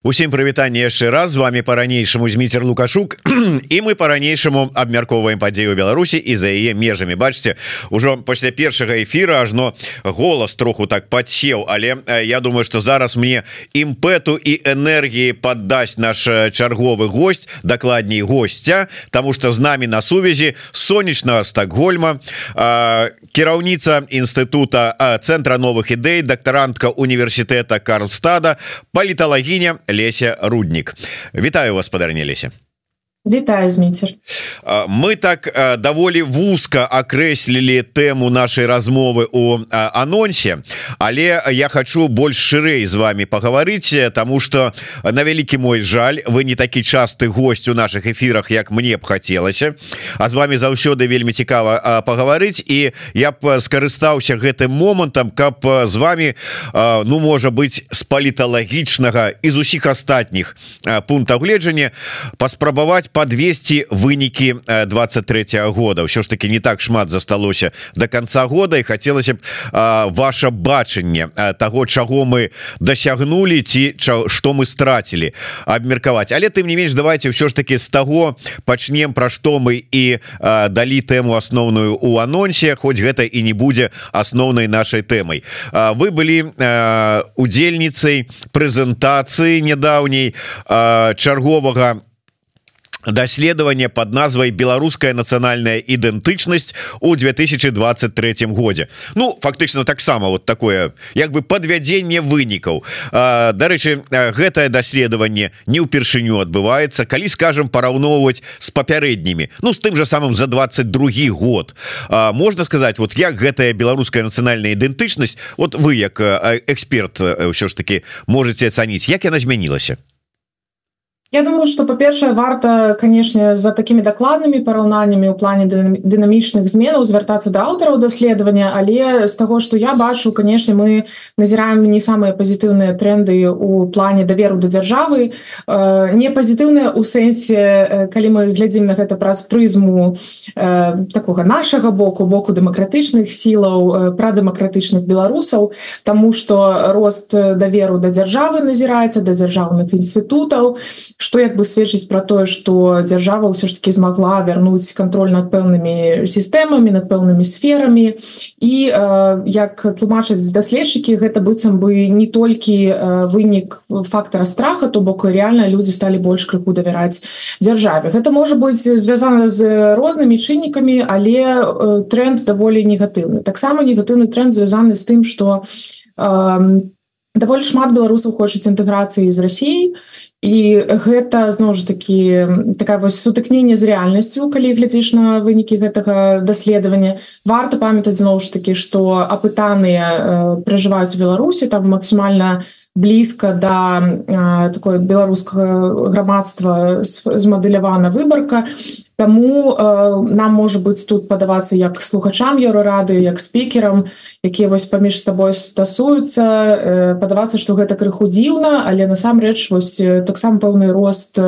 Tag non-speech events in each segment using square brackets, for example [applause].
Усім прывітанне яшчэ раз. З вами по-ранейшаму зміцер лукашук. [clears throat] І мы по-ранейшаму абмяркоўваем падзею Беларусі і за яе межамі. Бачце ужо пасля першага эфира ажно голас троху так подсеў але я думаю что зараз мне імпэту і энергіі паддасць наш чарговы гость дакладней гостця тому что з нами на сувязі сонечнага стакгольма кіраўніца інстытута центра новых ідэй дактарантка універсітэта Карлстада паліталагіня Леся руднік. Вітаю вас спадарня Леся Вітаю зміцер. Мы так даволі вузка акрэслілі тэму нашай размовы у анонсе але я хочу больш шырэй з вами пагаварыць тому что на вялікі мой жаль вы не такі часты гость у наших эфирах як мне б хацелася а з вами заўсёды вельмі цікава пагаварыць і я б скарыстаўся гэтым момантам каб з вами ну можа быть з паліталагічнага і з усіх астатніх пунктаў гледжання паспрабаваць подвесці вынікі 23 -го года. Ўсё ж таки не так шмат засталося до конца года і хацелася б ваше бачанне того чаго мы дасягнули ці что мы страцілі абмеркаваць. Але тым не менш давайте ўсё ж таки з таго пачнем пра што мы і далі тэму асноўную у анонсе хоць гэта і не будзе асноўнай нашай тэмай. Вы былі удзельніцай прэзентацыі нядаўняй чарговага даследаванне под назвай беларуская нацыянальная ідэнтычнасць у 2023 годзе Ну фактычна таксама вот такое як бы подвядзенне вынікаў. Дарэчы гэтае даследаванне не ўпершыню адбываецца калі скажем параўноўваць с папярэднімі Ну з тым же самым за 22 год. А, можна сказать вот як гэтая беларуская нацыянальная ідэнтычнасць вот вы як эксперт ўсё ж таки можете ацаніць як яна змянілася Я думаю что по-першае варта канешне за такими дакладнымі параўнаннямі ў плане дынамічных зменаў звяртацца да аўтараў даследавання але з таго что я бачу канешне мы назіраем не самыя пазітыўныя тренды у плане даверу да дзяржавы. Не пазітыўныя у сэнсе калі мы глядзім на гэта праз прызму такога нашага боку боку дэмакратычных сілаў пра дэмакратычных беларусаў тому что рост даверу да дзяржавы назіраецца да дзяржаўных інстытутаў что як бы сведчыць про тое что дзяржава ўсё ж таки змагла вярнуць контроль над пэўнымі сістэмамі над пэўнымі сферамі? І э, як тлумачаць даследчыкі гэта быццам бы не толькі э, вынік фактора страха то бок реально люди сталі больш крыху давяраць дзяржаве. Гэта можа быть звязана з рознымі чыннікамі але э, тренд даволі негатыўны. Таксама негатыўны тренд звязаны з тым что э, даволі шмат беларусаў хочуць інтэграцыі з Росіяй і гэта зноў ж такі такая вось сутыкненне з рэальнасцю калі глядзіш на вынікі гэтага даследавання. Варта памятаць зноў ж такі што апытаныя э, пражываюць у беларусі там максімальна блізка да э, такой беларускага грамадства змадэлявана выбарка. Таму э, нам можа быць тут падавацца як слухачам еўрорады як спікерам якія вось паміж сабой стасуюцца э, падавацца што гэта крыху дзіўна але насамрэч вось таксама пэўны рост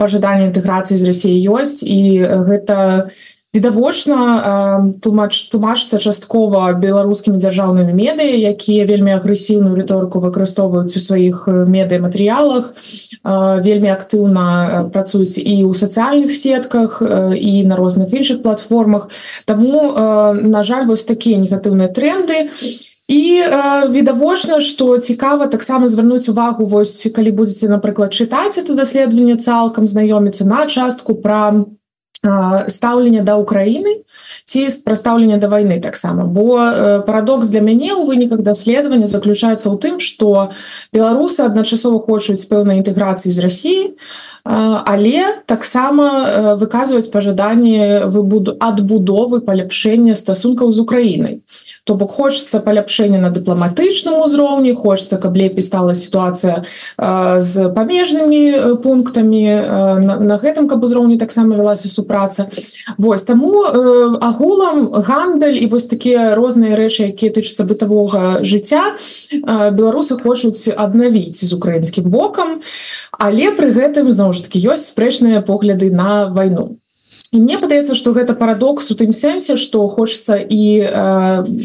пажадання інтэграцыі з Росіі ёсць. І гэта не відавочна тлумач тлумачыцца часткова беларускімі дзяржаўнымі медыя якія вельмі агрэсіўную рыторыку выкарыстоўваюць у сваіх медыяматэрыялах. Вельмі актыўна працуюць і ў сацыяльных сетках і на розных іншых платформах. Таму на жаль вось такія негатыўныя тренды і відавочна што цікава таксама звярнуць увагу вось калі будзеце напрыклад чытаць это даследаванне цалкам знаёміцца на частку пра стаўлення да Украіны ці прадстаўлення да вайны таксама бо парадокс для мяне ў выніках даследавання заключаецца ў тым што беларусы адначасова хочуць пэўнай інтэграцыі з Росіі але таксама выказваюць пажаданні выбуду адбудовы паляпшэння стасункаў з Украінай. То бок хочется паляпшэння на дыпламатычным узроўні хочется каб лепей стала сітуацыя з памежнымі пунктамі на, на гэтым каб узроўні таксама вялася супраць праца Вось таму э, агулам гандаль і вось такія розныя рэчы якія тычацца бытавога жыцця э, беларусы хочуць аднавіць з украінскім бокам але пры гэтым зноў ж таки ёсць спрэчныя погляды на вайну і мне падаецца что гэта парадокс у тым сэнсе что хочется і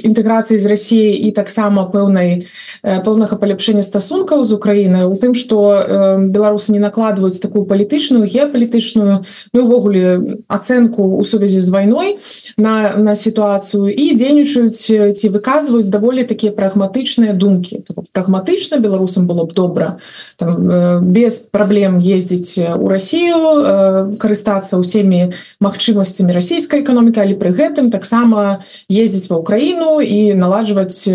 інтэграцыі з Росіі і таксама пэўнай пэўнага паляпшэння стасункаў з Украіны у тым что беларусы не накладваюць такую палітычную геапалітычную ну увогуле ацэнку у сувязі з вайной на на сітуацыю і дзейнічаюць ці выказваюць даволі такія прагматычныя думкі прагматычна беларусам было б добра там без праблем ездзіць у Росію карыстацца ўсімі магчымасцямі расійскай эканомікі але пры гэтым таксама ездзіць ва ўкраіну і наладжваць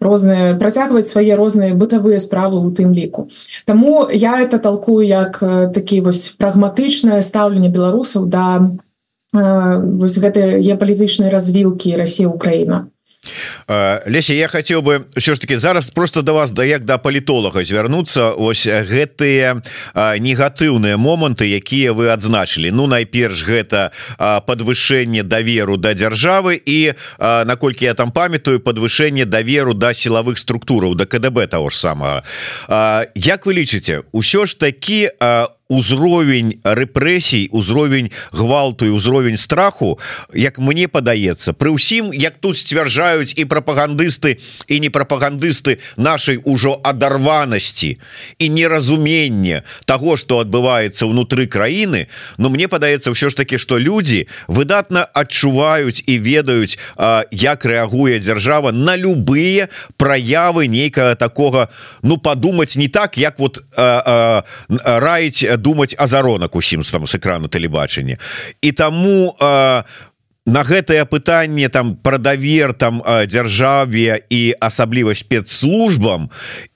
розныя працягваць свае розныя бытавыя справы у тым ліку. Таму я это толкую як такі вось прагматычнае стаўленне беларусаў да вось гэтай геапалітычнай развілкі Росія Украіна Леся я хотел бы що ж таки зараз просто до вас да як да палітолага звярнуцца. Ось гэтыя негатыўныя моманты якія вы адзначылі. Ну найперш гэта подвышэнне даверу да дзяржавы і наколькі я там памятаю подвышэнне даверу да сілавых структураў да КДБ того ж самага. Як вы лічыце ўсё ж такі у узровень рэпрэсій узровень гвалту і ўзровень страху як мне падаецца. Пры ўсім як тут сцвярджаюць і прапагандысты і не прапагандысты нашай ужо адарванасці і неразуменне того что адбываецца ўнутры краіны но мне падаецца ўсё ж таки что людзі выдатна адчуваюць і ведаюць як рэагуе дзяржава на любые праявы нейкага такога ну подумать не так як вот раіць думаць азаронак усім там с экрана тэлебачання. І таму а, на гэтае пытанне там пра давер там дзяржаве і асабліва спецслужбам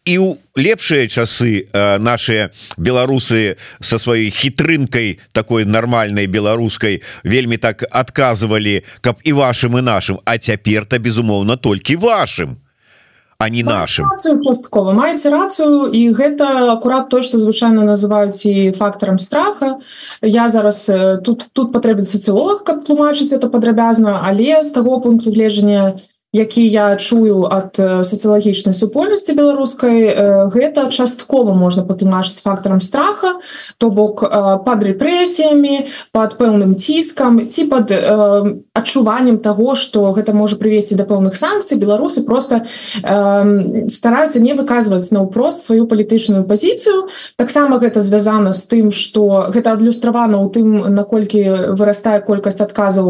і у лепшыя часы наши беларусы со сваёй хітрынкай такой нармальной беларускай вельмі так адказывалі каб і вашим і нашим а цяпер-то безумоўна толькі вашим то а не нашим. часткова маеце рацыю і гэта акурат то что звычайно называюць і фактарам страха. Я зараз тут тут патрэбен сацыолог каб тлумачыць это падрабязна але з таго пункту гледжання я які я чую ад сацыялагічнай супольнасці беларускай гэта часткова можна патлумачыць фактарам страха то бок под рэпрэсіямі под пэўным ціскам ці под адчуваннем того что гэта можа прывесці да пэўных санкцый беларусы просто стараюцца не выказваць наўпрост сваю палітычную пазіцыю. Таксама гэта звязана з тым что гэта адлюстравана ў тым наколькі вырастае колькасць адказаў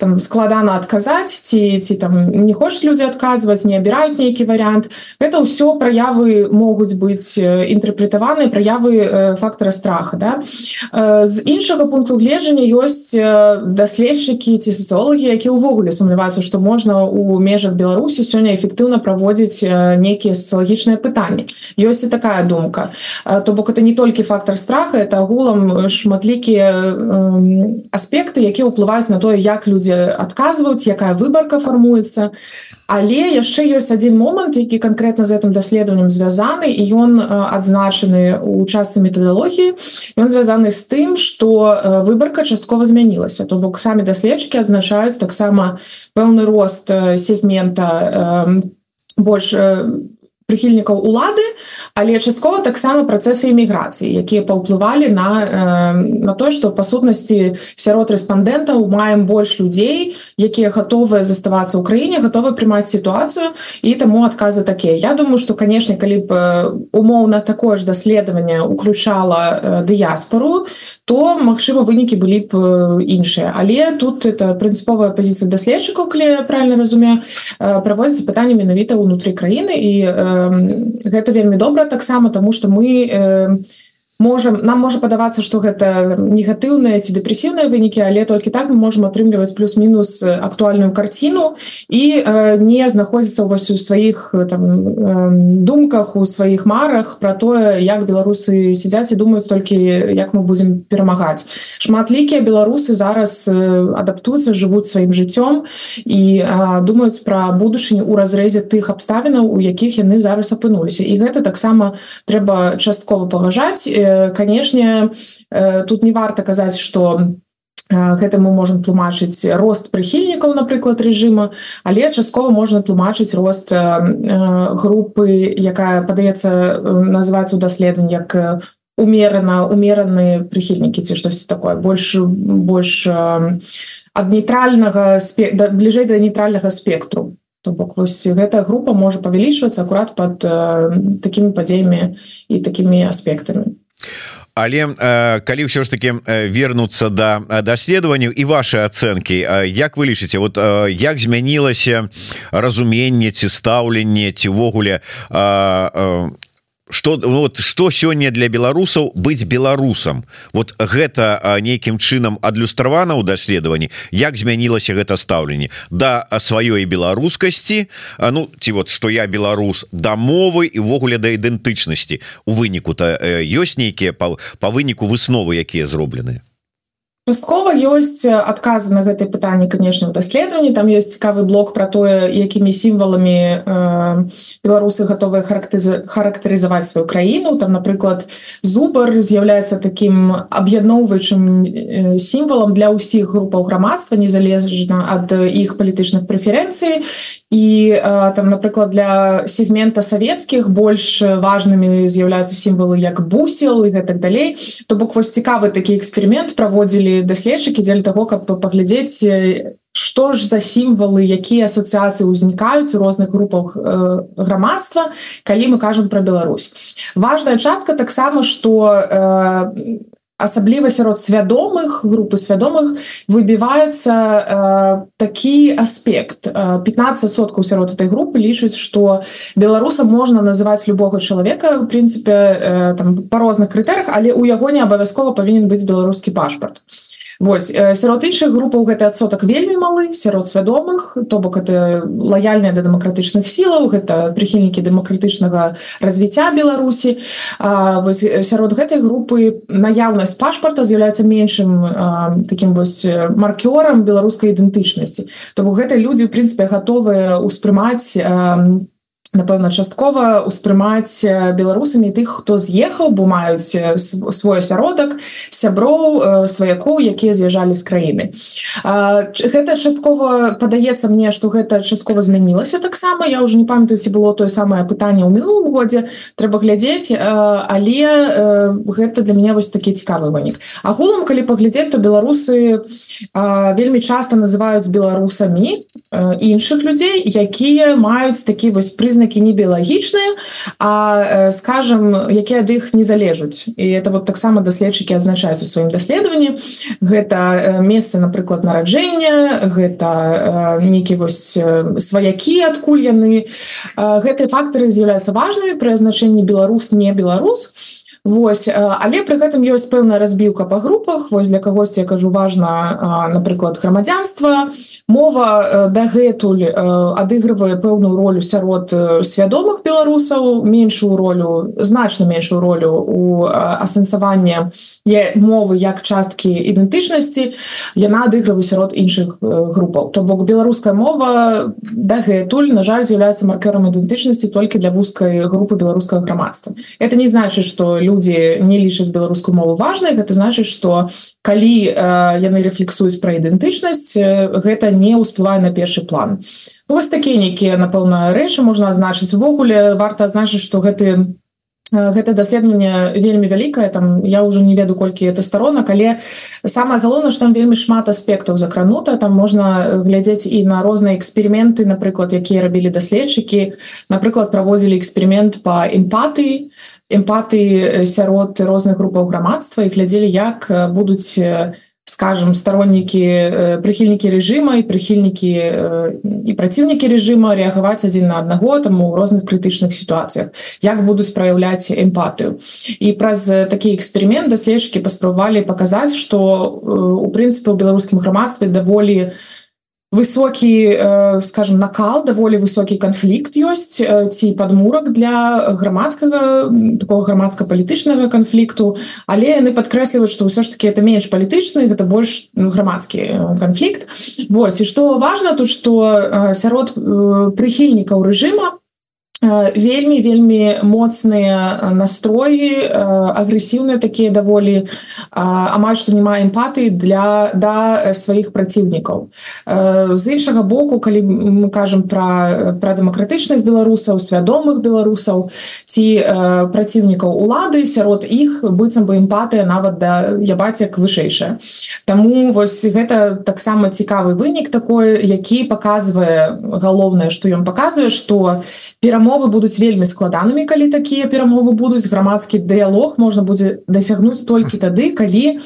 там складана адказаць ці ці там не хочуць людзі адказваць не абіраюць нейкі варыянт это ўсё праявы могуць быць інтэрпрэтаваны праявы фактара страха да. З іншага пункту гледжання ёсць даследчыкі ці сацыолагі які ўвогуле сумняваюцца што можна у межах беларусі сёння эфектыўна праводзіць нейкія сацыялагічныя пытанні ёсць і такая думка. То бок это не толькі фактор страха это агулам шматлікія аспекты якія ўплываюць на тое як людзі адказваюць якая выбарка фармуецца фармуецца але яшчэ ёсць один момант які конкретно з гэтым даследаваннем звязаны і ён адзначаны у частцы метадалогіі. Ён звязаны з тым что выбарка часткова змянілася. То бок самі даследчыкі адзначаюць таксама пэўны рост сегмента больш прыхільнікаў улады але часткова таксама працэсы эміграцыі якія паўплывалі на на то что па сутнасці сярод рэспандэнтаў маем больш людзей якія гатовыя заставацца ў краіне гатовы прымаць сітуацыю і таму адказы такія. Я думаю что канешне калі б умоўна такое ж даследаванне уключала дыяспору то магчыма вынікі былі б іншыя. Але тут это прынцыповая пазіцыя даследчыкаў калі правильно разумею праводзіць пытанне менавіта ўнутры краіны і у гэта вельмі добра таксама тому что мы э, можем нам можа падавацца что гэта негатыўныя ці дэпрэсіўныя вынікі але толькі так мы можем атрымліваць плюс-мінус актуальную карціну і э, не знаходзіцца у вас у сваіх там э, думках у сваіх марах про тое як беларусы сядзяць і думаюць толькі як мы будзем перамагаць шматлікія беларусы зараз э, адаптуюцца жывуць сваім жыццём і э, думаюць пра будучыню у разрэзе тых абставінаў у якіх яны зараз апынуліся. І гэта таксама трэба часткова паважаць і канешне тут не варта казаць что гэта мы можем тлумачыць рост прыхільнікаў напрыклад рэжыма але часткова можна тлумачыць рост групы якая падаецца называць у даследаванні як умерана умераны прыхільнікі ці штось такое. Больш больш ад нейтральнага да, бліжэй да нейтральнага спектру. То бок вось гэтая група можа павялічвацца акурат под э, такімі падзеямі і такімі аспектамі але э, калі ўсё ж таки вернуцца да даследаванню і ваши ацэнкі Як вы лічыце вот э, як змянілася разуменне ці стаўленне ці ўвогуле э, что вот что сёння для беларусаў быть беларусам вот гэта нейкім чынам адлюстравана ў даследаванні? Як змянілася гэта стаўленне? Да сваёй беларускасці Ну ці вот что я беларус да мовы і ввогуле да ідэнтычнасці. У выніку-то ёсць нейкія па, па выніку высновы якія зроблены Пасткова ёсць адказы на гэтае пытанне канешне даследаванні там ёсць цікавы блок про тое якімі сімваламі э, беларусы гатовыя характарызаваць сваю краіну там напрыклад зубар з'яўляецца таким аб'ядноўваючым э, сімвалам для ўсіх групаў грамадства незалежна ад іх палітычных прэферэнцый і э, там напрыклад для сегмента савецкіх больш важнымі з'яўляюцца сімвалы як бусел і гэтак далей. То бок вось цікавы такі эксперымент праводзілі даследчыкі дзеля того каб паглядзець что ж за сімвалы якія асацыяцыі ўзнікаюць у розных групах э, грамадства калі мы кажам про Беларусь. Важная частка таксама что э, асабліва сярод свядомых групы свядомых выбіваецца э, такі аспект. 15 соткаў сярод этой групы лічуць что беларуса можна называть любога чалавека в прынцыпе э, там по розных крытэрах але у яго не абавязкова павінен быць беларускі пашпарт. і Вось сярод іншых групаў гэты адсотак вельмі малы сярод свядомых то бок это лаяльныя да дэмакратычных сілаў гэта прыхільнікі дэмакратычнага развіцця Беларусі. Вось сярод гэтай групы наяўнасць пашпарта з'яўляецца меншым а, таким вось маркёрам беларускай ідэнтычнасці. То бок гэта людзі в прынцыпе гатовыя ўспрымаць напэўна часткова успрымаць беларусамі тых хто з'ехаў бо маюць свой асяродак сяброў сваякоў якія з'язджалі з краіны. Гэта часткова падаецца мне што гэта часткова змянілася таксама. Я уже не памятаю ці было тое самае пытанне ў мінулым годзе. Трэба глядзець але гэта для меня вось такі цікавы вынік. Агулам калі паглядзець то беларусы вельмі часта называюць беларусамі іншых людзей якія маюць такі вось прызна прызнакі не біялагічныя а скажем якія ад іх не залежуць. І это вот таксама даследчыкі адзначаюць у сваім даследаванні. Гэта месца напрыклад нараджэння гэта нейкі вось сваякі адкуль яны. Гэтыя фактары з'яўляюцца важнымі пры азначэнні беларус не беларус Вось але пры гэтым ёсць пэўная разбіўка па групах. Вось для кагосьці я кажу важна напрыклад грамадзянства. Мова дагэтуль адыгрывае пэўную ролю сярод свядомых беларусаў меншую ролю значна меншую ролю у асэнсаванне мовы як часткі ідэнтычнасці. Яна адыгрывае сярод іншых групаў. То бок беларуская мова дагэтуль на жаль з'яўляецца маркером ідэнтычнасці толькі для вузкай групы беларускага грамадства. Это не значит что людзі не лічаць беларускую мову важнай гэта значыць что калі э, яны рэфлексуюць пра ідэнтычнасць гэта не ўсплывае на першы план. Вось такія нейкія напэўна рэчы можна азначыць. Увогуле варта азначыць что гэты гэта даследаванне вельмі вялікае там я ўжо не веду колькі это старонак але самое галоўнае что там вельмі шмат аспектаў закранута. Там можна глядзець і на розныя эксперыменты напрыклад якія рабілі даследчыкі. Напрыклад праводзілі эксперымент по эмпатыі эмпаты сярод розных групаў грамадства і глядзелі як будуць скажем стороннікі прыхільнікі рэжыма і прыхільнікі і праціўнікі рэжыма рэагаваць адзін на аднаго там у розных крытычных сітуацыях як будуць праяўляць эмпатыю і праз такі эксперымент даследчыкі паспрабавалі паказаць што у прынцыпе у беларускім грамадстве даволі у высокі э, скажем накал даволі высокі канфлікт ёсць э, ці падмурак для грамадскага такого грамадска-палітычнага канфлікту але яны падкрэсліваюць што ўсё ж таки это менш палітычны гэта больш ну, грамадскі э, канфлікт Вось і што важна тут што сярод прыхільнікаў рэжыма вельмі вельмі моцныя настроі агрэсіўныя такія даволі амаль што няма эмпатыі для да сваіх праціўнікаў. З іншага боку калі мы кажам пра пра дэмакратычных беларусаў свядомых беларусаў ці праціўнікаў улады сярод іх быццам бы эмпатыя нават да ябацяк вышэйшая. Таму вось гэта таксама цікавы вынік такой які паказвае галоўнае што ён паказвае што перамог перамовы будуць вельмі складанымі калі такія перамовы будуць грамадскі дыялог можна будзе дасягнуць толькі тады калі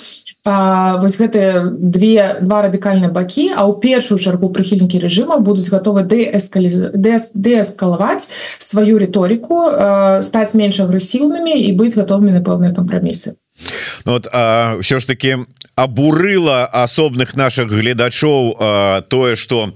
а, вось гэтыя две два радыкальныя бакі а ў першую чаргу прыхільнікі рэжыма будуць гатовы дээскалаваць сваю рыторыку стаць менш агрэсіўнымі і быць гатовымі на пэўныя кампрамісы. Ну, ўсё ж таки абурыла асобных наших гледачоў тое что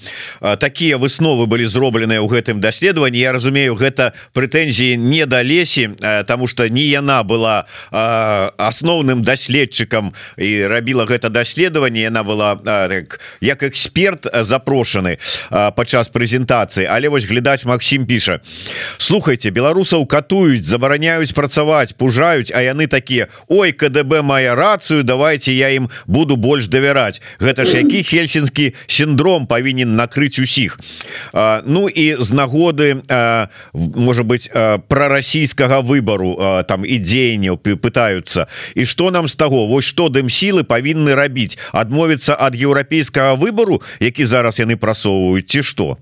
такія высновы былі зробленыя ў гэтым даследаванні. Я разумею гэта прэтэнзіі не да лесі тому что не яна была асноўным даследчыкам і рабіла гэта даследаванне. Яна была так, як эксперт запрошаны падчас прэзентацыі. Але вось глядач Макссім піша. Слухайте беларусаў катуюць забараняюць працаваць пужаюць а яны такія Ой КДБ мае рацыю давайте я ім буду больш давяраць. Гэта ж які хельсінскі сіндром павінен накрыць усіх. Ну і з нагоды можа быть прарасійскага выбору там і дзеянняў пытаются і что нам з таго? Вось что дым сілы павінны рабіць? Адмовіцца ад еўрапейскага выбору які зараз яны прасоўваюць ці что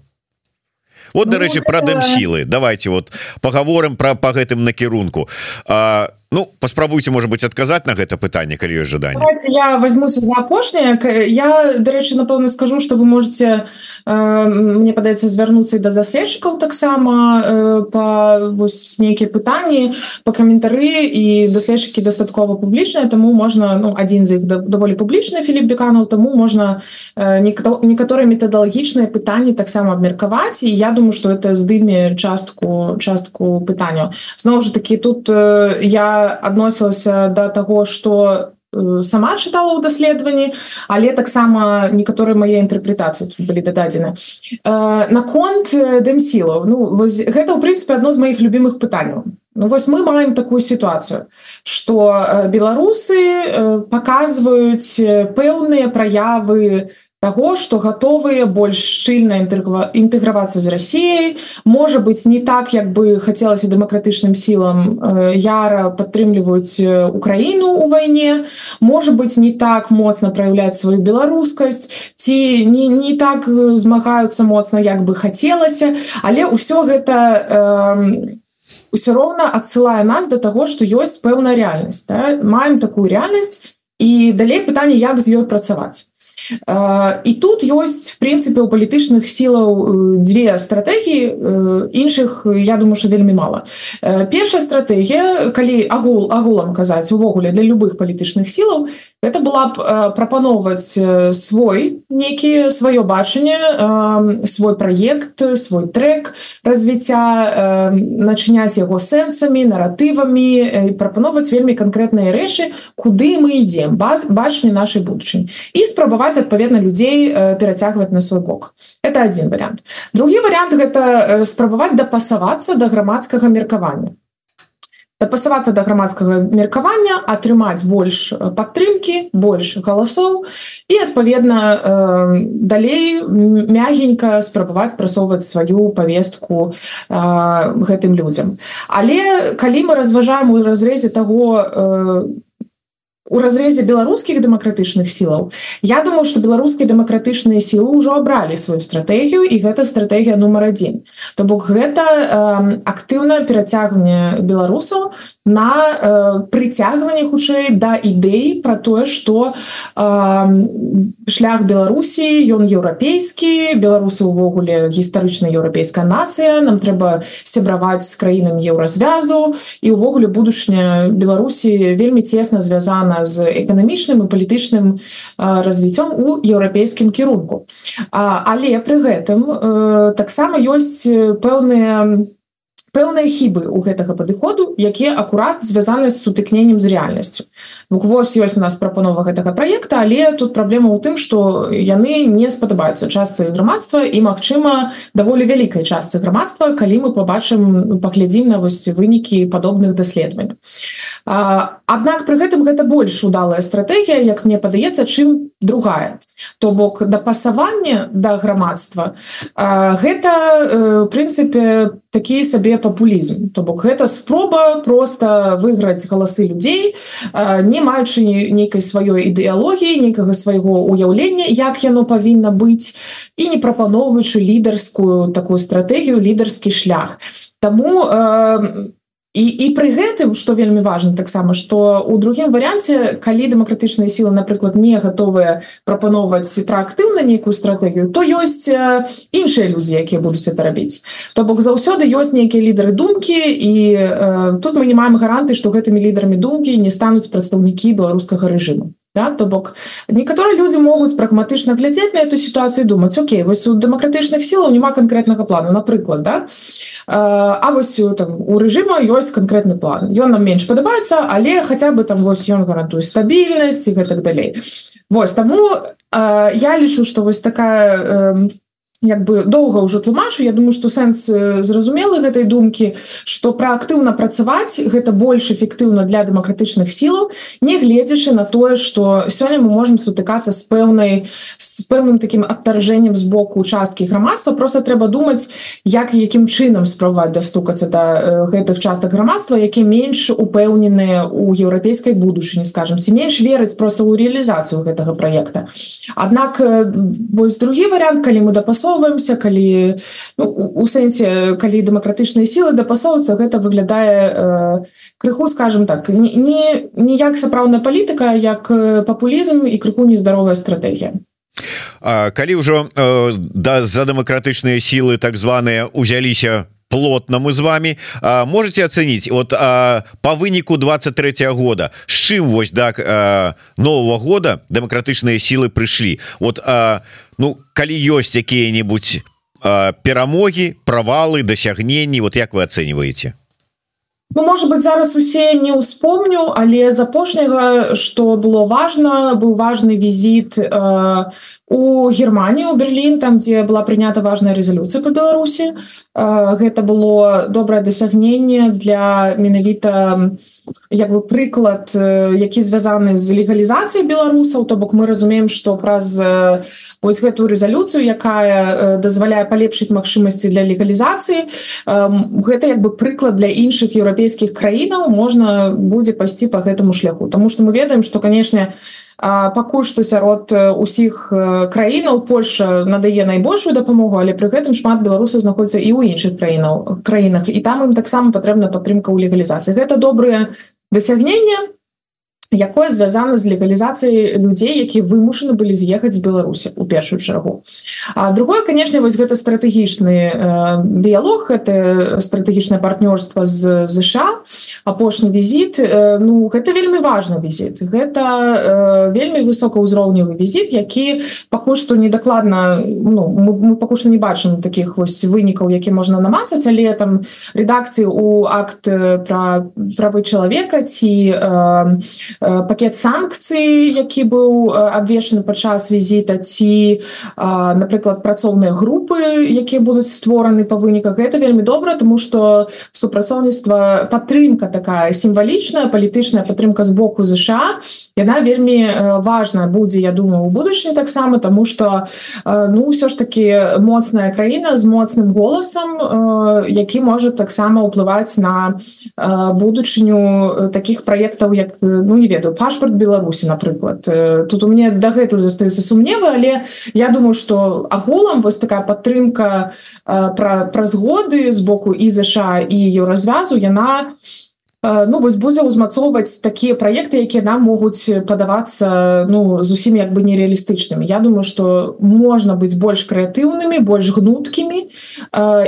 вот дарэчы ну, про дым сілы. Давайте вот поговорым про по гэтым накірунку. А Ну паспрабуйте может быть адказаць на гэта пытанне калі ёсць жаданне. Я возьмуся за апошняе. Я дарэчы напэўна скажу что вы можете э, мне падаецца звярнуцца да заследчыкаў таксама э, по вось нейкія пытанні по каментары і даследчыкі дастаткова публічныя тому можна ну адзін з іх даволі публічны Філіп беканаў тому можна э, некаторыя метадалагічныя пытанні таксама абмеркаваць і я думаю что это здыме частку частку пытанняў. Зноў жа таки тут э, я адносілася да таго что э, сама чытала ў даследаванні але таксама некаторыя мае інтэрпрэтацыі былі дададзены э, наконт э, дэмсілаў Ну вось, гэта ў прынцыпе адно з маіх любимых пытанняў Ну, вось мы маем такую сітуацыю что беларусы показваюць пэўныя праявы того что готовые больш шчыльна інтэгравацца з Россией. Может быть не так як бы хотелось дэмакратычным сілам э, яра падтрымліваюць э, Украіну у войне. Может быть не так моцна проявлять сваю беларускасць ці не не так змагаюцца моцна як бы хацелася але ўсё гэта э, ўсё роўна адсылае нас до того что ёсць пэўная реальнасць да? маем такую реальнасць і далей пытанне як з ёй працаваць і тут ёсць в прынцыпе у палітычных сілаў дзве стратэгіі іншых я думаю что вельмі мало. Першая стратегія калі агул агулам казаць увогуле для любых палітычных сілаў это была б прапаноўваць свой некі сваё бачанне свой праект свой трек развіцця начыняць яго сэнсамі наратывамі прапановаць вельмі канкрэтныя рэчы куды мы ідзем бачні нашай будучыні. І спрабаваць спрабаваць адпаведна людзей э, перацягваць на свой бок. Это один вариант. Другі вариант гэта э, спрабаваць дапасавацца до грамадскага меркавання дапасавацца до грамадскага меркавання атрымаць больш э, падтрымки больш галасоў і адпаведна э, далей мягенька спрабаваць прасоўваць сваю повестку э, гэтым людям. Але калі мы разважаем у разрезе того э, у разрезе беларускіх дэмакратычных сілаў Я думаю что беларускія дэмакратычныя сілы ўжо абралі сваю стратэгію і гэта стратэгія нумар один то бок гэта э, актыўнае перацягванне беларусаў на э, прыцягванне хутчэй да ідэі про тое что э, шлях беларусі ён еўрапейскі беларусы увогуле гістарычна еўрапейская нацыя нам трэба сябраваць з краінам еўразвязу і увогуле будучня беларусі вельмі цесна звязана з эканамічным і палітычным развіццём у еўрапейскім кірунку. А, але пры гэтым э, таксама ёсць пэўныя пэўныя хібы у гэтага падыходу якія акурат звязаны з сутыкненнем з рэальнасцю. Вось ёсць у нас прапанова гэтага проекта але тут праблема ў тым что яны не спадабаюцца частцы грамадства і Мачыма даволі вялікай частцы грамадства калі мы побачым паглядзім на вось вынікі падобных даследаванняў. Аднак пры гэтым гэта больш удалая стратегія як мне падаецца чым другая. То бок дапасаванне да грамадства гэта э, прынцыпе такі сабе папулізм. То бок гэта спроба просто выйграць галасы людзей не маючы нейкай сваёй ідэалогіі нейкага свайго уяўлення як яно павінна быць і не прапаноўваючы лідарскую такую стратэгію лідарскі шлях. Таму э, і, і пры гэтым что вельмі важно таксама что у другім варианте калі дэмакратычныя сілы напрыклад не готовыя прапаноўваць праактыўна нейкую стратегію то ёсць іншыя людзі якія будуць это рабіць. То бок заўсёды ёсць нейкія лідары думкі і э, тут мы не маем гаранты что гэтымі лідарамі думкі не стануць прадстаўнікі беларускага режиму Да? то бок некаторыя людзі могуць прагматычна глядзець на эту сітуацыю думаць Окей вось у дэмакратычных сілаў няма канкрэтнага плану напрыклад да А вось там у рэжыма ёсць канкрэтны план ён нам менш падабаецца але хаця бы там вось ён гарантуе стабільнасць і гэтак далей Вось таму я лічу што вось такая як бы доўга ўжо тлумачу Я думаю что сэнс зразумелы гэтай думкі что праактыўна працаваць гэта больш эфектыўна для дэмакратычных сілаў не гледзячы на тое что сёння мы можемм сутыкацца з пэўнай з пэўным таким адтаржэннем з боку участкі грамадства. Просто трэба думаць як якім чынам спрабаваць дастукацца да гэтых частак грамадства які менш упэўненыя у еўрапейскай будучыні скажем ці менш верыць просто ў реалізацыю гэтага проекта Аднак вось другі вариант калі мы дапасо дапасоўваемся калі ну, у сэнсе калі дэмакратычныя сілы дапасоўвацца гэта выглядае э, крыху скажем так не, не, не як сапраўдная палітыка як папулізм і крыху нездаровая стратегія калі ўжо э, да за дэмакратычныя сілы так званыя узяліся плотно мы з вами. А, можете оценить вот а, по выніку 23 -го года. С чым вось так да, нового года дэмакратычныя сілы прыйшлі вот а, ну калі ёсць якія-нибудь перамоги провалы дасягнений вот як вы оцениваете? Ну, может быть зараз усе не успомню але з апошняга что было важно быў важный візит э, у Германію у Берлін там дзе была прынята важная резолюцыя по Беларусі. Э, гэта было добрае дасягненне для менавіта як бы прыклад э, які звязаны з легалізацыяй беларусаў. То бок мы разумеем что праз вось гэтую резолюцыю якая дазваляе палепшыць магчымасці для легалізацыі гэта як бы прыклад для іншых еўрапейскіх краінаў можна будзе пайсці по гэтаму шляху. Тому что мы ведаем что канешне у пакуль што сярод усіх краінаў Польша надае найбольшую дапамогу але пры гэтым шмат беларусаў знаходзіцца і ў іншых краінаў краінах. І там ім таксама патрэбна падтрымка ў легалізацыі. Гэта добрыя дасягнення якое звязана з легалізацыяй людзей які вымушаны былі з'ехаць з беларусі у першую чаргу. А другое конечно вось гэта стратэгічны э, дыялог это стратэгічнае партнёрства з ЗША апошні візіт. Э, ну гэта вельмі важны візіт. Гэта э, вельмі высокаўзроўневы візіт які пакуль што недакладна ну, мы, мы пакуль што не бачым таких вось вынікаў які можна намацаць але там редакцыі у акт пра правы чалавека ці э, пакет санкцый які быў абвешаны падчас візіта ці напрыклад працоўныя групы якія будуць створаны па выніках. Гэта вельмі добра тому что супрацоўніцтва падтрымка такая сімвалічная палітычная падтрымка з боку ЗША яна вельмі важна будзе я думаю у будучыні таксама тому что ну ўсё ж таки моцная краіна з моцным голасам які можа таксама ўплываць на будучыню таких праектаў як ну не ведаю пашпарт беларусі напрыклад. Тут у мне дагэтуль застаюцца сумневы але я думаю что агулам вось такая падтрымка пра пра згоды з боку і ЗША і еўразвязу яна не ну вось будзе ўзмацоўваць такія праекты якія нам могуць падавацца ну зусім як бы нереалістычнымі Я думаю что можна быць больш крэатыўнымі больш гнуткімі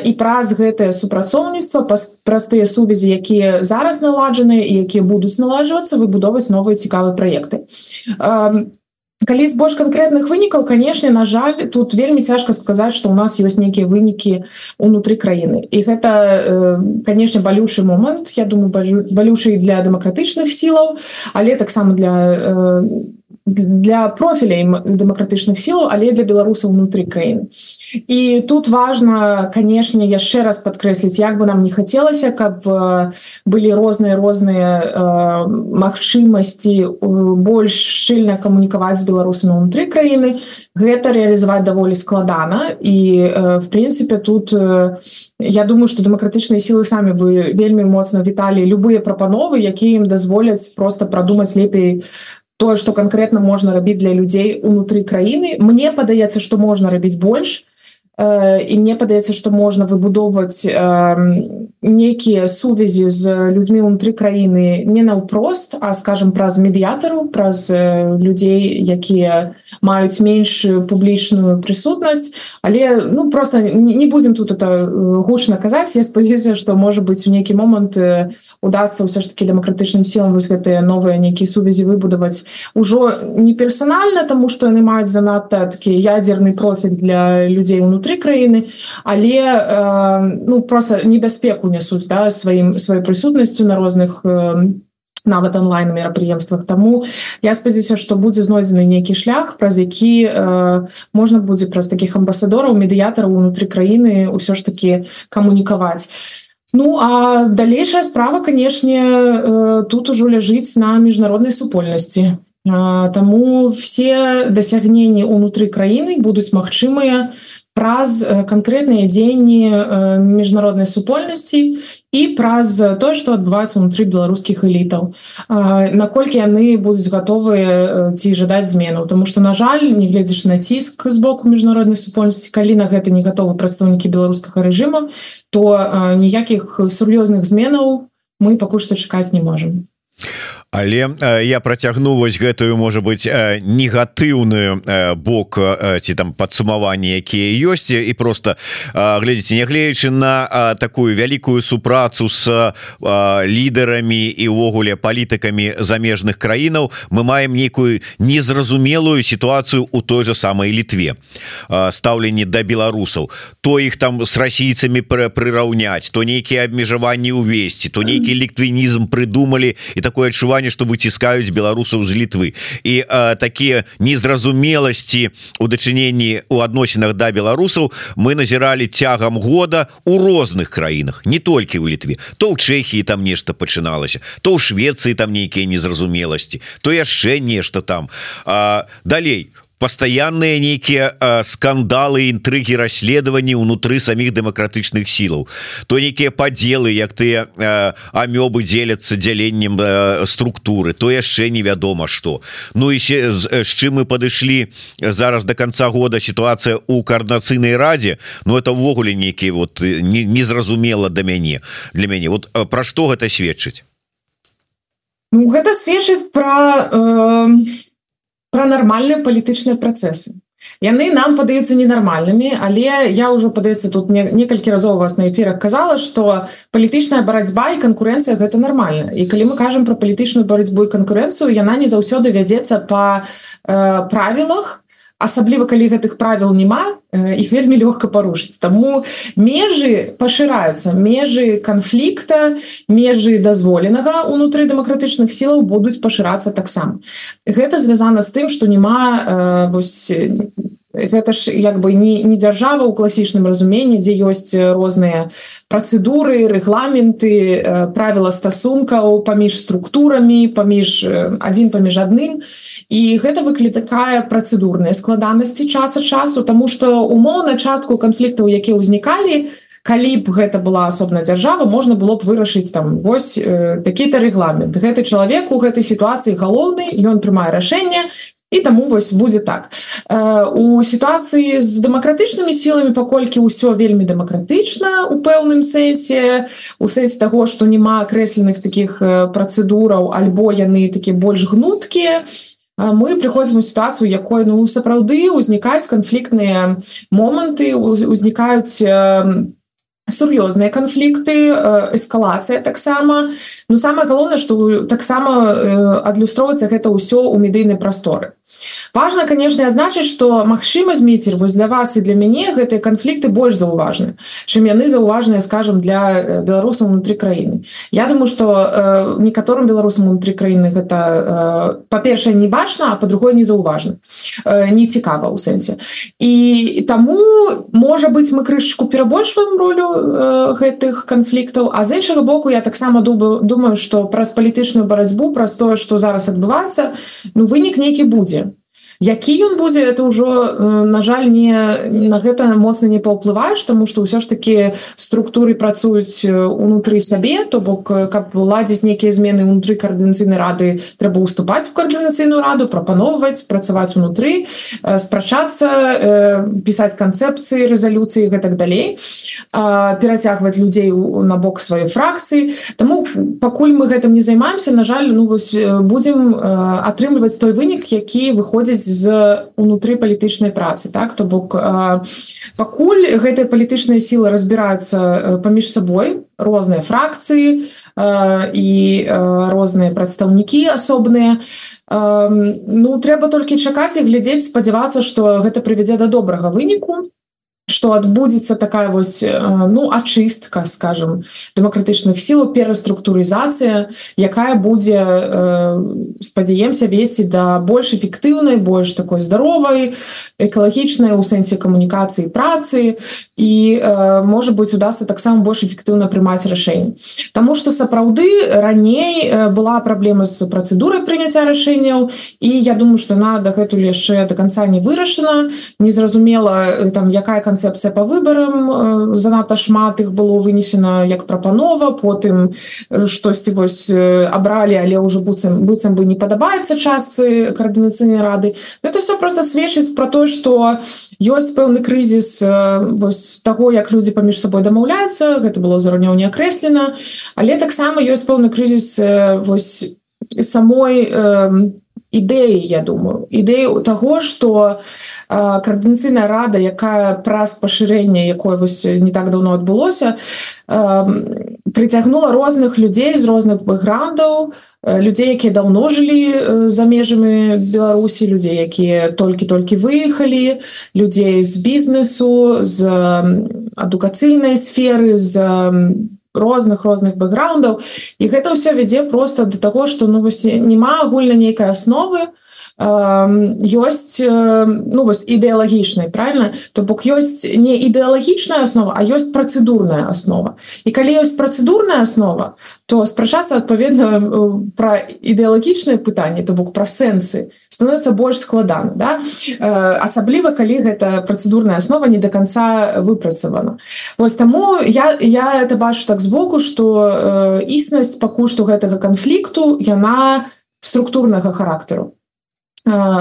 і праз гэтае супрацоўніцтва простыя сувязі якія зараз наладжаныя і якія будуць наладжвацца выбудоўваць новыя цікавыя праекты калі з больш канкрэтных вынікаў канешне на жаль тут вельмі цяжка сказаць что у нас ёсць нейкія вынікі унутры краіны і гэта э, канешне балюшы момант я думаю балюшай для дэмакратычных сілаў але таксама для э, для профіляй дэмакратычных сілаў але для беларусаў унутры краіны і тут важно канешне яшчэ раз падкрэсліць як бы нам не хацелася каб былі розныя розныя э, магчымасці больш шчыльна камунікаваць з беларусамі унутры краіны гэта реалізаваць даволі складана і э, в прынцыпе тут э, я думаю что дэмакратычныя сілы самі бы вельмі моцна віталі любыя прапановы якія ім дазволяць просто прадумаць лепей тое что конкретно можна рабіць для людзей унутры краіны мне падаецца что можна рабіць больш э, і мне падаецца что можна выбудоўваць э, некія сувязі з людзьмі унутры краіны не наўпрост а скажем праз медыятару праз э, людзей якія маюць меншую публічную прысутнасць але ну просто не будем тут это гучна казаць я спазіцыя что можа быть у нейкі момант удастся ўсё ж таки дэмакратычным сілам вось гэтыя новыя нейкія сувязі выбудаваць ужо не персанальна тому что яны маюць занадта такі ядерны профіль для людзей унутры краіны але э, ну просто небяспеку нясуць да сваім сваёй прысутнасцю на розных э, нават онлайн мерапрыемствах тому я спадзяюся что будзе знойдзены нейкі шлях праз які э, можна будзе праз таких амбасадораў медыятараў унутры краіны ўсё ж таки камунікаваць Ну а далейшая справа канешне э, тут ужо ляжыць на міжнароднай супольнасці Таму все дасягненні унутры краіны будуць магчымыя праз канкрэтныя дзеянні міжнароднай супольнасці і праз тое што адбываецца унутры беларускіх элітаў наколькі яны будуць гатовыя ці жадаць змену тому что на жаль не гледзяш на ціск з боку міжнароднай супольнасці калі на гэта не гатовы прадстаўнікі беларускага рэжыма то ніякіх сур'ёзных зменаў мы пакуль што чакаць не можемм але э, я працягну вось гэтую можа быть э, негатыўную э, бок э, ці там падсумаванні якія ёсць. І просто э, глядзіце нягледзячы на э, такую вялікую супрацу с э, лідарамі і увогуле палітыкамі замежных краінаў мы маем нейкую незразумелую сітуацыю у той же самой літве э, стаўленні да беларусаў. То іх там с расійцамі прыраўняць то нейкія абмежаванні увесці то нейкі ліктвінізм прыдумалі і такое адчуванне что выціскаюць беларусаў з літвы. І э, такія незразумеласці у дачыненні у адносінах да беларусаў мы назіралі цягам года у розных краінах не толькі ў літве. То ў Чэхії там нешта пачыналася то ў Швецыі там нейкія незразумеласці то яшчэ нешта там. А, далей у постоянные нейкія скандалы інтрыгі расследаванні унутры самих дэмакратычных сілаў то нейкія подзелы як ты амёбы дзеляцца дзяленнем структуры то яшчэ невядома что Ну еще з, з чым мы падышлі зараз до конца года ситуация у коорднацыйнай раде но это ввогуле нейкі вот незразумела не да мяне для мяне. Вот про что гэта сведчыць? Ну, гэта сведчыць про э про нармальныя палітычныя працэсы яны нам падаюцца ненармальнымі але я ўжо падаецца тут не, некалькі разоў вас на эфірах казала что палітычная барацьба і канкурэнцыя гэта нармальна і калі мы кажам про палітычную барацьбу і канкурэнцыю яна не заўсёды вядзецца по э, правілах асабліва калі гэтых правіл няма іх вельмі лёгка парушыць Таму межы пашыраюцца межы канфлікта межы дазволенага унутры дэмакратычных сілаў будуць пашырацца таксама гэта звязана з тым што няма вось гэта ж як бы не, не дзяржава ў класічным разуменні дзе ёсць розныя працэдуры рэгламенты правіла стасункаў паміж структурамі паміж адзін паміж адным. І гэта выклікае працэдурныя складанасці часа часу тому что умоўна частку канфліктаў якія ўзнікалі калі б гэта была асобная дзяржава можна было б вырашыць там вось э, такі-то рэгламент. Гэты чалавек у гэтай сітуацыі галоўны ён прымае рашэнне і таму вось будзе так. Э, у сітуацыі з дэмакратычнымі сіламі паколькі ўсё вельмі дэмакратычна у пэўным сэнсе у сэнсе таго што няма акрэсленых таких э, працэдураў альбо яны такі больш гнуткія мы прыходзім у сітуацыю якой ну сапраўды ўзнікаюць канфліктныя моманты узнікаюць сур'ёзныя канфлікты эскалацыя таксама. Ну самое галоўнае што таксама адлюстроўваецца гэта ўсё ў медыйнай прасторы. Важно конечно азначыць что Мачыма змейцер вось для вас і для мяне гэтыя канфлікты больш заўважны чым яны заўважныя скажем для беларусаў унутры краіны. Я думаю что э, некаторым беларусам унутры краіны гэта э, па-першае не бачна а по-другое не заўважна. Э, не цікава ў сэнсе. І таму можа быть мы крышку перабольшваем ролю э, гэтых канфліктаў. А з іншага боку я таксама думаю думаю что праз палітычную барацьбу праз тое что зараз адбывацца ну вынік нейкі будзе які ён будзе это ўжо на жаль не на гэта моцна не паўплываеш тому что ўсё ж таки структуры працуюць унутры сабе то бок каб ладзіць нейкія змены унутры каардынацыйнай рады трэба уступаць в каардынацыйную раду прапаноўваць працаваць унутры спрачацца пісаць канцэпцыі рэзалюцыі гэтак далей перацягваць людзей на бок сваёй фракцыі. Таму пакуль мы гэтым не займаемся на жаль ну вось будзем атрымліваць той вынік які выходзіць з унутры палітычнай працы так? То бок пакуль гэтыя палітычныя сілы разбіраюцца паміж сабой розныя фракцыі і розныя прадстаўнікі асобныя ну трэба толькі чакаць і глядзець спадзявацца што гэта прывядзе да добрага выніку что адбудзецца такая вось ну ачыстка скажем дэмакратычных сіл пераструктурызацыя якая будзе спадзяемся весці да больш эфектыўнай больш такой здаровай экалагічнай у сэнсе камунікацыі працы. І можа быть удастся таксама больш эфектыўна прымаць рашэнне. Таму что сапраўды раней была праблема з працэдурай прыняцця рашэнняў і я думаю что на дагэтуль яшчэ до конца не вырашана. Незразумела там якая конца канцэпцыя по выборам занадта шмат их было вынесена як прапанова потым штосьці вось абралі але ўжо быццам быццам бы не падабаецца частцы коаардынацыйнай рады. Это все просто сведчыць про то что ёсць пэўны крызіс вось того як люди паміж сабой дамаўляюцца гэта было заранее не акрэслена але таксама ёсць пэўны крызіс вось самой по ідэі я думаю. Ідэю таго что каардынацыйная рада якая праз пашырэнне якое вось не так давно адбылося прыцягнула розных людзей з розных бэкграундаў людзей якія даўно жылі за межамі беларусі людзей якія толькі-толькі выехалі людзей з бізнесу з адукацыйнай сферы з розных розных бэкграундаў і гэта ўсё вядзе просто до таго что ну вось няма агульна нейкай асновы ёсць ну вось ідэалагічнай правильно то бок ёсць не ідэалагічная основа а ёсць працэдурная основа і калі ёсць працэдурная основа то спрачацца адпаведна про ідэалагічныя пытанні то бок пра сэнсы становится больш складана да? Асабліва калі гэта працэдурная основа не до конца выпрацавана. Вось таму я я это бачу так збоку что існасць пакуль што гэтага канфлікту яна структурнага характару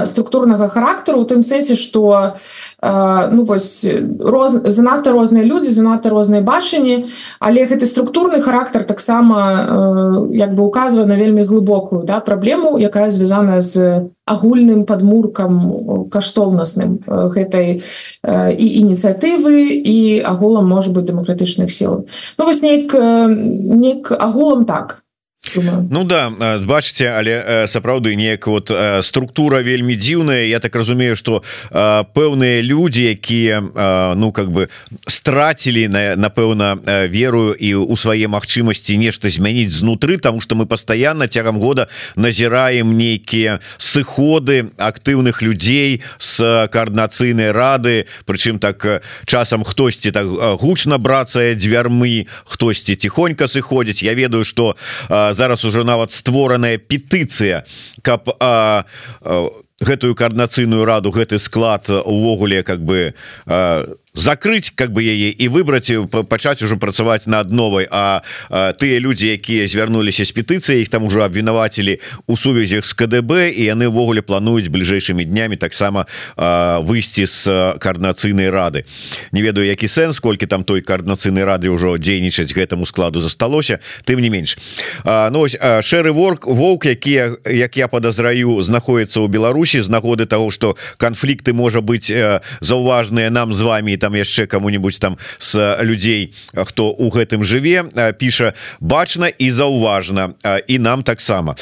структурнага характару у тым сэнсе что ну вось роз занадта розныя людзі занадта розныя бачанні але гэты структурны характар таксама як бы указвае на вельмі глыбокую да праблему якая звязаная з агульным падмуркам каштоўнасным гэтай і ініцыятывы і агулам может быть дэмакратычных сіл. Ну вось нейк нейк агулам так Ну да бачыце але сапраўды неяк вот структура вельмі дзіўная. Я так разумею что пэўныя люди якія ну как бы страцілі на напэўна верую і у свае магчымасці нешта змяніць знутры тому что мы постоянно цягам года назіраем нейкія сыходы актыўных людзей с коаардынацыйнай рады. Прычым так часам хтосьці так гучна брацае дзвярмы хтосьці тихонько сыходзіць. Я ведаю что за зараз уже нават створаная петыцыя каб а, а, гэтую коаардынацыйную раду гэты склад увогуле как бы а, закрыть как бы яе і выбраць пачаць ужо працаваць над новой. А, а тыя люди якія звярнуліся з петыцыяй их там ужо абвінавацілі у сувязях с КДБ і яны ўвогуле плануюць бліжэйшымі днямі таксама выйсці з коаардынацыйнай рады. Не ведаю які сэнс колькі там той коаардынацыйнай рады ўжо дзейнічаць гэтаму складу засталося тым не менш. Ну, шэры ворк воўк якія як я подазраю знаходіцца ў Беларусі з нагоды того что канфлікты можа быть заўважныя нам з вами там там яшчэ кому-нибудь там с людзей хто у гэтым жыве піша бачна і заўважна і нам таксама.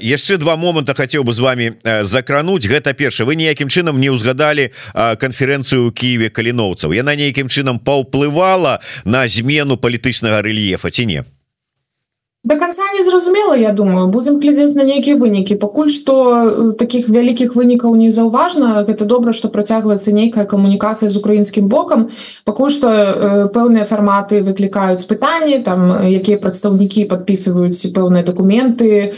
Яшчэ два моманта хацеў бы з вами закрануть гэта перша вы ніякім чынам не ўзгадалі канферэнцыю у Киеве каліноўцаў яна нейкім чынам паўплывала на змену палітычнага рэльефа ці не до конца не зразумела я думаю. Будем глядзець на нейкія вынікі пакуль что э, таких вялікіх вынікаў не заўважна гэта добра что працягваецца нейкая камунікацыя з украінскім бокам пакуль что э, пэўныя фарматы выклікаюць пытанні там якія прадстаўнікі подписываюць пэўныя документы э,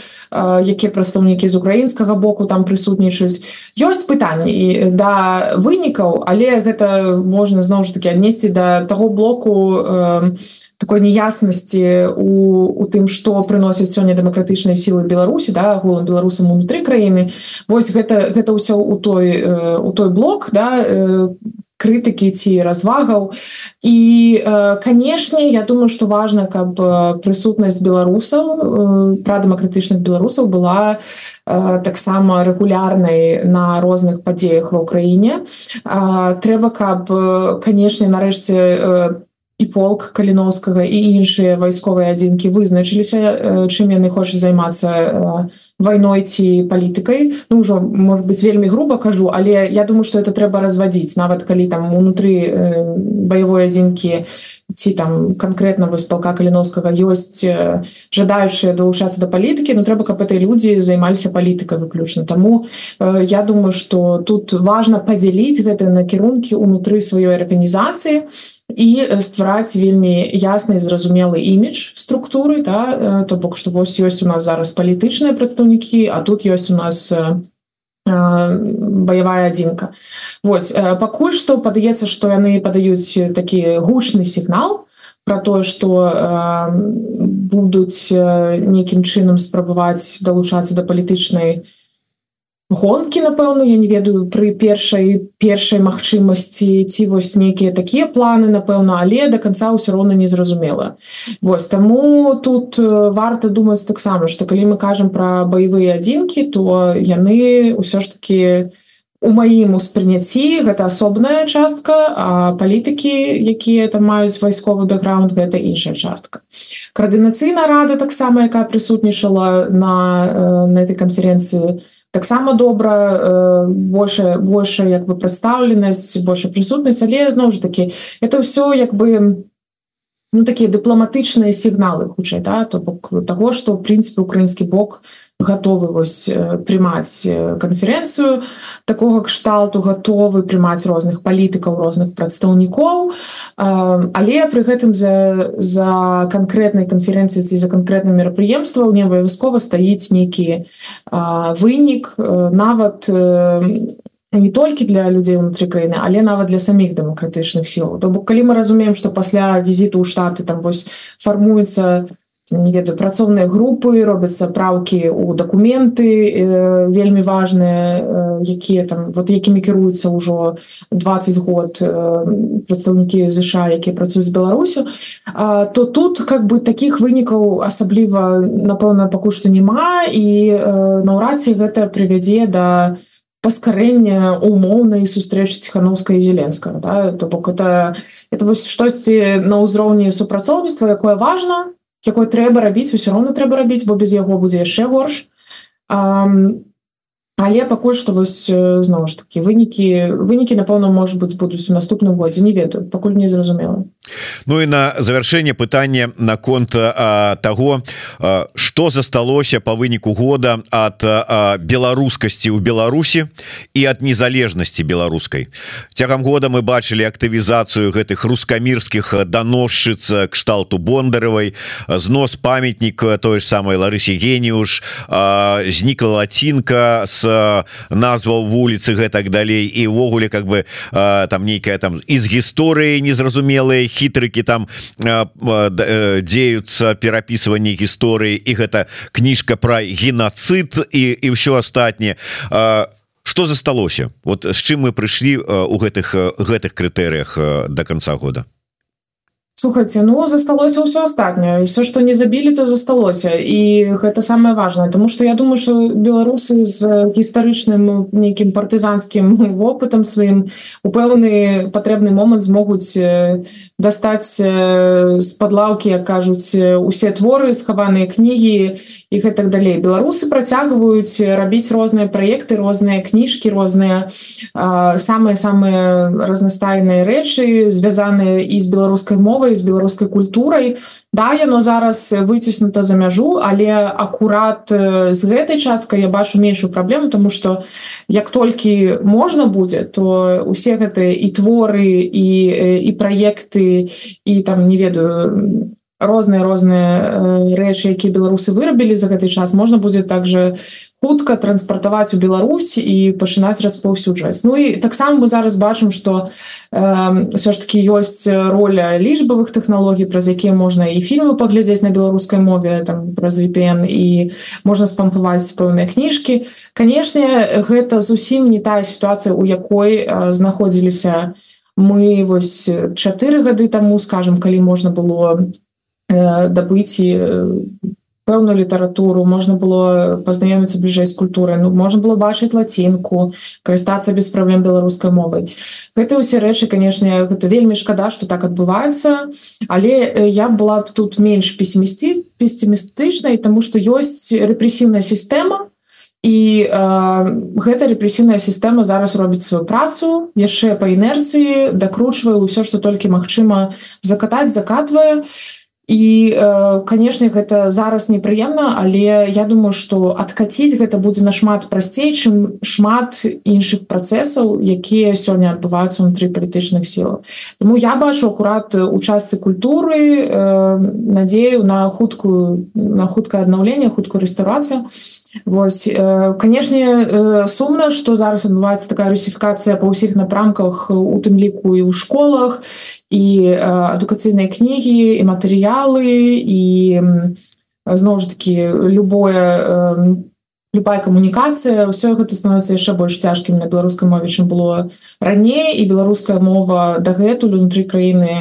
якія прадстаўнікі з украінскага боку там прысутнічаюць. Ёсць пытанні і да вынікаў але гэта можна зноў ж таки аднесці да таго блоку э, такой неяснасці у, у тым что прыносяць сёння дэмакратычныя сілы Беларусі да голым беларусам унутры краіны. Вось гэта гэта ўсё у той у той блок да крытыкі ці развагаў. І канешне Я думаю что важно каб прысутнасць беларусаў пра дэмакратычных беларусаў была таксама рэгулярнай на розных падзеях ва ўкраіне. Трэба каб канешне нарэшце по і полк каліновскага і іншыя вайсковыя адзінкі вызначыліся чым яны хочуць займацца вайной ці палітыкай ну ўжо может быть вельмі грубо кажу але я думаю что это трэба разводзіць нават калі там унутры э, баявой адзінкі ці там конкретно вось палка каліновскага ёсць э, жадающие далучацца до палітыкі но трэба каб этой людзі займаліся палітыкай выключна. Тому э, я думаю что тут важно подзяліць гэты накірункі унутры сваёй арганізацыі і ствараць вельмі ясны зразумелы імідж структуры да то бок что вось ёсць у нас зараз палітычныя прадстаўнікі а тут ёсць у нас баявая адзінка. Вось э, пакуль што падаецца што яны падаюць такі гучны сігнал про тое што будуць нейкім чынам спрабаваць далучацца да палітычнай гонкі напэўна я не ведаю пры першай першай магчымасці ці вось нейкія такія планы напэўна але до конца ўсё роўна незразумела Вось таму тут варта думаць таксама что калі мы кажам про баявыя адзінкі то яны ўсё ж таки у маім успрыняцці гэта асобная частка а палітыкі якія там маюць вайсковы бэкграунд гэта іншая частка. Каардынацыйна рада таксама якая прысутнічала на на этой канферэнцыі то таксама добра э, больше больше як бы прадстаўленасць больше прысутнасць. Але зноў ж таки это ўсё як бы ну такія дыпламатычныя сігналы хутчэй да то бок того что в прынцыпе украінскі бок у готовы вось прымаць канферэнцыю такого кшталту готовы прымаць розных палітыкаў розных прадстаўнікоў. Але пры гэтым за за канкрэтнай канферэнцыі за канкрэтным мерапрыемстваў не абавязкова стаіць нейкі вынік нават не толькі для людзей унутры краіны але нават для саміх дэмакратычных сіл то бок калі мы разумеем что пасля візіту ў штаты там вось фармуецца на не ведаю працоўныя групы робяцца праўкі у дакументы э, вельмі важныя э, якія там вот якімі кіруюцца ўжо 20 год э, прадстаўнікі ЗША якія працуюць з Беларусю э, то тут как бы таких вынікаў асабліва напэўна пакуль што няма і э, наўрад ці гэта прывядзе да паскарэння умоўнай сустрэчы ціхановска і зеленскага да? то бок это это вось штосьці на ўзроўні супрацоўніцтва якое важно якой трэба рабіць усё роўна трэба рабіць бо без яго будзе яшчэ горш. А, але пакуль што вось зноў ж такі вынікі вынікі напэўна может быть будуць у наступным годзе не ведаю пакуль не зразумела Ну і на завершэнне пытання наконт того что засталося по выніку года от беларускасці ў Беларусі і от незалежнасці беларускай цягам года мы бачылі актывізацыю гэтых рускамірскіх даносшыц кшталту бондаровой знос памятнік той ж самой Ларысе гениуш знікла лацінка с назваў вуліцы гэтак далей. І ўвогуле как бы там нейкая там из гісторыі незразумелыя хітрыкі там дзеюцца перапісыванне гісторыі і гэта кніжка про геноцид і і ўсё астатняе что засталося? Вот з чым мы прыйшлі у гэтых гэтых крытэрыях до конца года слухайте ну засталося ўсё астатняе все что не забілі то засталося. І гэта самое важное тому что я думаю что беларусы з гістарычным нейкім партызанскім вопытам [laughs] сваім у пэўны патрэбны момант змогуць дастаць з-пад лаўкі як кажуць усе творы схаваныя кнігі і гэтак далей беларусы працягваюць рабіць розныя праекты розныя кніжкі розныя самыя самыя разнастайныя рэчы звязаныя і з беларускай мовай з беларускай культурай. Да яно зараз выціснута за мяжу але акурат з гэтай часткай я бачу меншую праблему тому что як толькі можна будзе то усе гэтыя і творы і і праекты і там не ведаю розныя розныя рэчы якія беларусы вырабілі за гэты час можна будзе также хутка транспартаваць у Беларусь і пачынаць распаўсюджваць. Ну і таксама мы зараз бачым что ўсё ж таки ёсць роля лічбавых тэхналогій праз якія можна і фільмы паглядзець на беларускай мове там праз VPN і можна спампаваць пэўныя кніжкі. Канешне гэта зусім не тая сітуацыя у якой знаходзіліся мы вось чатыры гады таму скажем калі можна было дабыць і пэўную літаратуру можна было пазнаёміцца бліжэй з культурай ну можна было бачыць лацінку карыстацца без праблем беларускай мовай гэта ўсе рэчы канешне гэта вельмі шкада что так адбываецца але я была б тут менш песімісці песімістычнай тому что ёсць рэпрэсіўная сістэма і э, гэта рэпрэсіўная сістэма зараз робіць сваю працу яшчэ па інерцыі дакручвае ўсё што толькі магчыма закатаць закатвае. і і э, канешне гэта зараз непрыемна але я думаю что адкаціць гэта будзе нашмат прасцей чым шмат іншых працэсаў якія сёння адбываюцца унутры палітычных сілаў. Таму я бачу акурат у частцы культуры э, надзею на хуткую на хуткае аднаўленне хуткую рэстаўрацыю Вось э, канешне э, сумна што зараз адбываецца такая русіфікацыя па ўсіх напрамках у тым ліку і ў школах і адукацыйныя кнігі і матэрыялы і зноў ж таки любое любая камунікацыя ўсё гэта становіцца яшчэ больш цяжкім. На беларускай мове чым было раней і беларуская мова дагэтуль унутры краіны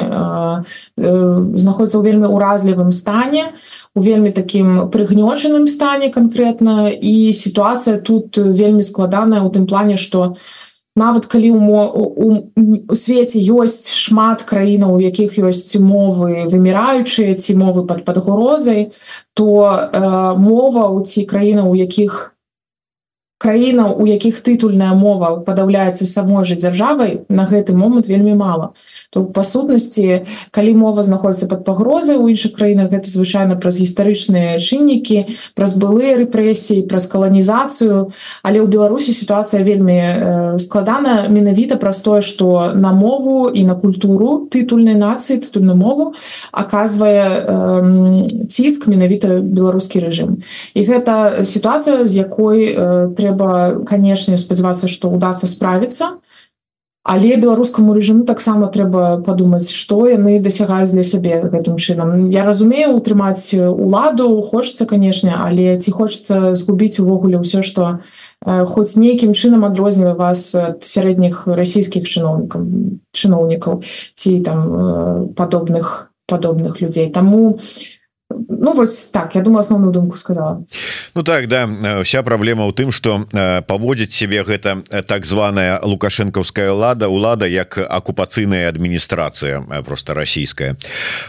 знаходіцца ў вельмі ўразлівым стане у вельмі такім прыгнёчаным стане канкрэтна і сітуацыя тут вельмі складаная ў тым плане што у нават калі у свеце ёсць шмат краінаў у якіх ёсць мовы выміраючыя ці мовы под падгрозай то э, мова у ці краіна у якіх краіна у якіх тытульная мова падаўляецца самой жа дзяржавай на гэты момант вельмі мала. То па сутнасці калі мова знаходіцца под пагрозай у іншых краінах гэта звычайна праз гістарычныя чыннікі праз былыя рэпрэсіі праз каланізацыю. Але ў беларусі сітуацыя вельмі э, складана менавіта праз тое што на мову і на культуру тытульнай нацыі тытульную мову аказвае э, ціск менавіта беларускі рэжым. І гэта сітуацыя з якой э, трэба канешне спадзявацца што удастся справіцца Але беларускаму рэжыму таксама трэба падумаць, што яны дасягаюць для сябе гэтым чынам. Я разумею утрымаць уладу хочацца, канешне, але ці хочацца згубіць увогуле ўсё, што э, хоць нейкім чынам адрознівае вас ад сярэдніх расійскіх чыноўнікаў чыноўнікаў ці там э, падобных падобных людзей. Таму Ну вось так я думаю основную думку сказала. Ну так да. Вся праблема ў тым что паводзіць себе гэта так званая лукашэнкаўская лада лада як акупацыйная адміністрацыя просто расійская.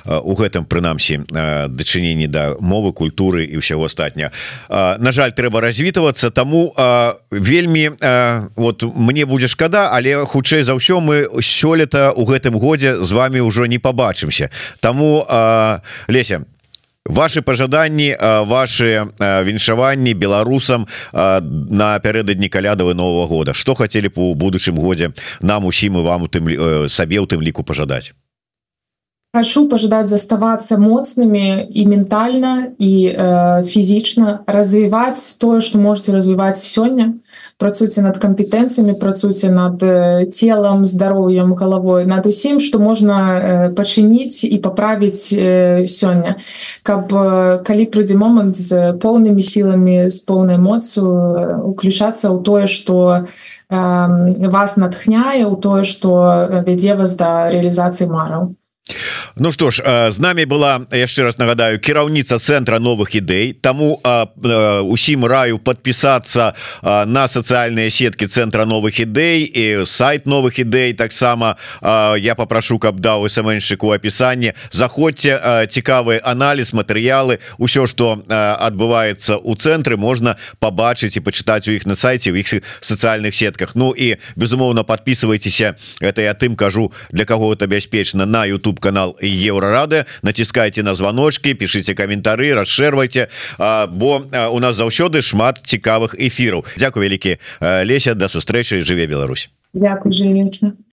У гэтым прынамсі дачыненні да мовы культуры і ўсяго астатня На жаль трэба развітвацца тому вельмі вот мне будзе шкада але хутчэй за ўсё мы сёлета у гэтым годзе з вами ўжо не побачымся тому леся ваши пожаданні ваши віншаванні беларусам напярэдадні калядавы нового года. Что хотели у будучым годзе нам усім і вам у тым сабе у тым ліку пожадаць хочу пожадаць заставацца моцнымі і ментальна і э, фізічна развіваць тое что можете развіваць сёння працуйце над кампетэнцыямі працуйце над целам здароўем галавой над усім что можна пачыніць і паправіць сёння каб калі прыйдзе момант з поўнымі сіламі з поўнай моцу уключацца ў тое что вас натхняе ў тое что вядзе вас да реалізацыі мараў Ну что ж з нами была яшчэ раз нагадаю кіраўніца центра новых ідэй тому усім раю подпісацца на сацыяльныя сеткі центра новых ідэй і сайт новых ідэй таксама я попрошу каб даў смншчыку опісанне заходзьце цікавы аналіз матэрыялы ўсё что адбываецца у цэнтры можна побачыць і пачытаць у іх на сайте у іх сацыяльных сетках. Ну і безумоўна подписывайтеся это я тым кажу для кого это бяспечна на YouTube YouTube канал еврорады. Націскайте на звоночки пишите каментары расшервайте бо у нас заўсёды шмат цікавых эфираў Дякую вялікі Леся до сустрэчы жыве Беларусь. Дякую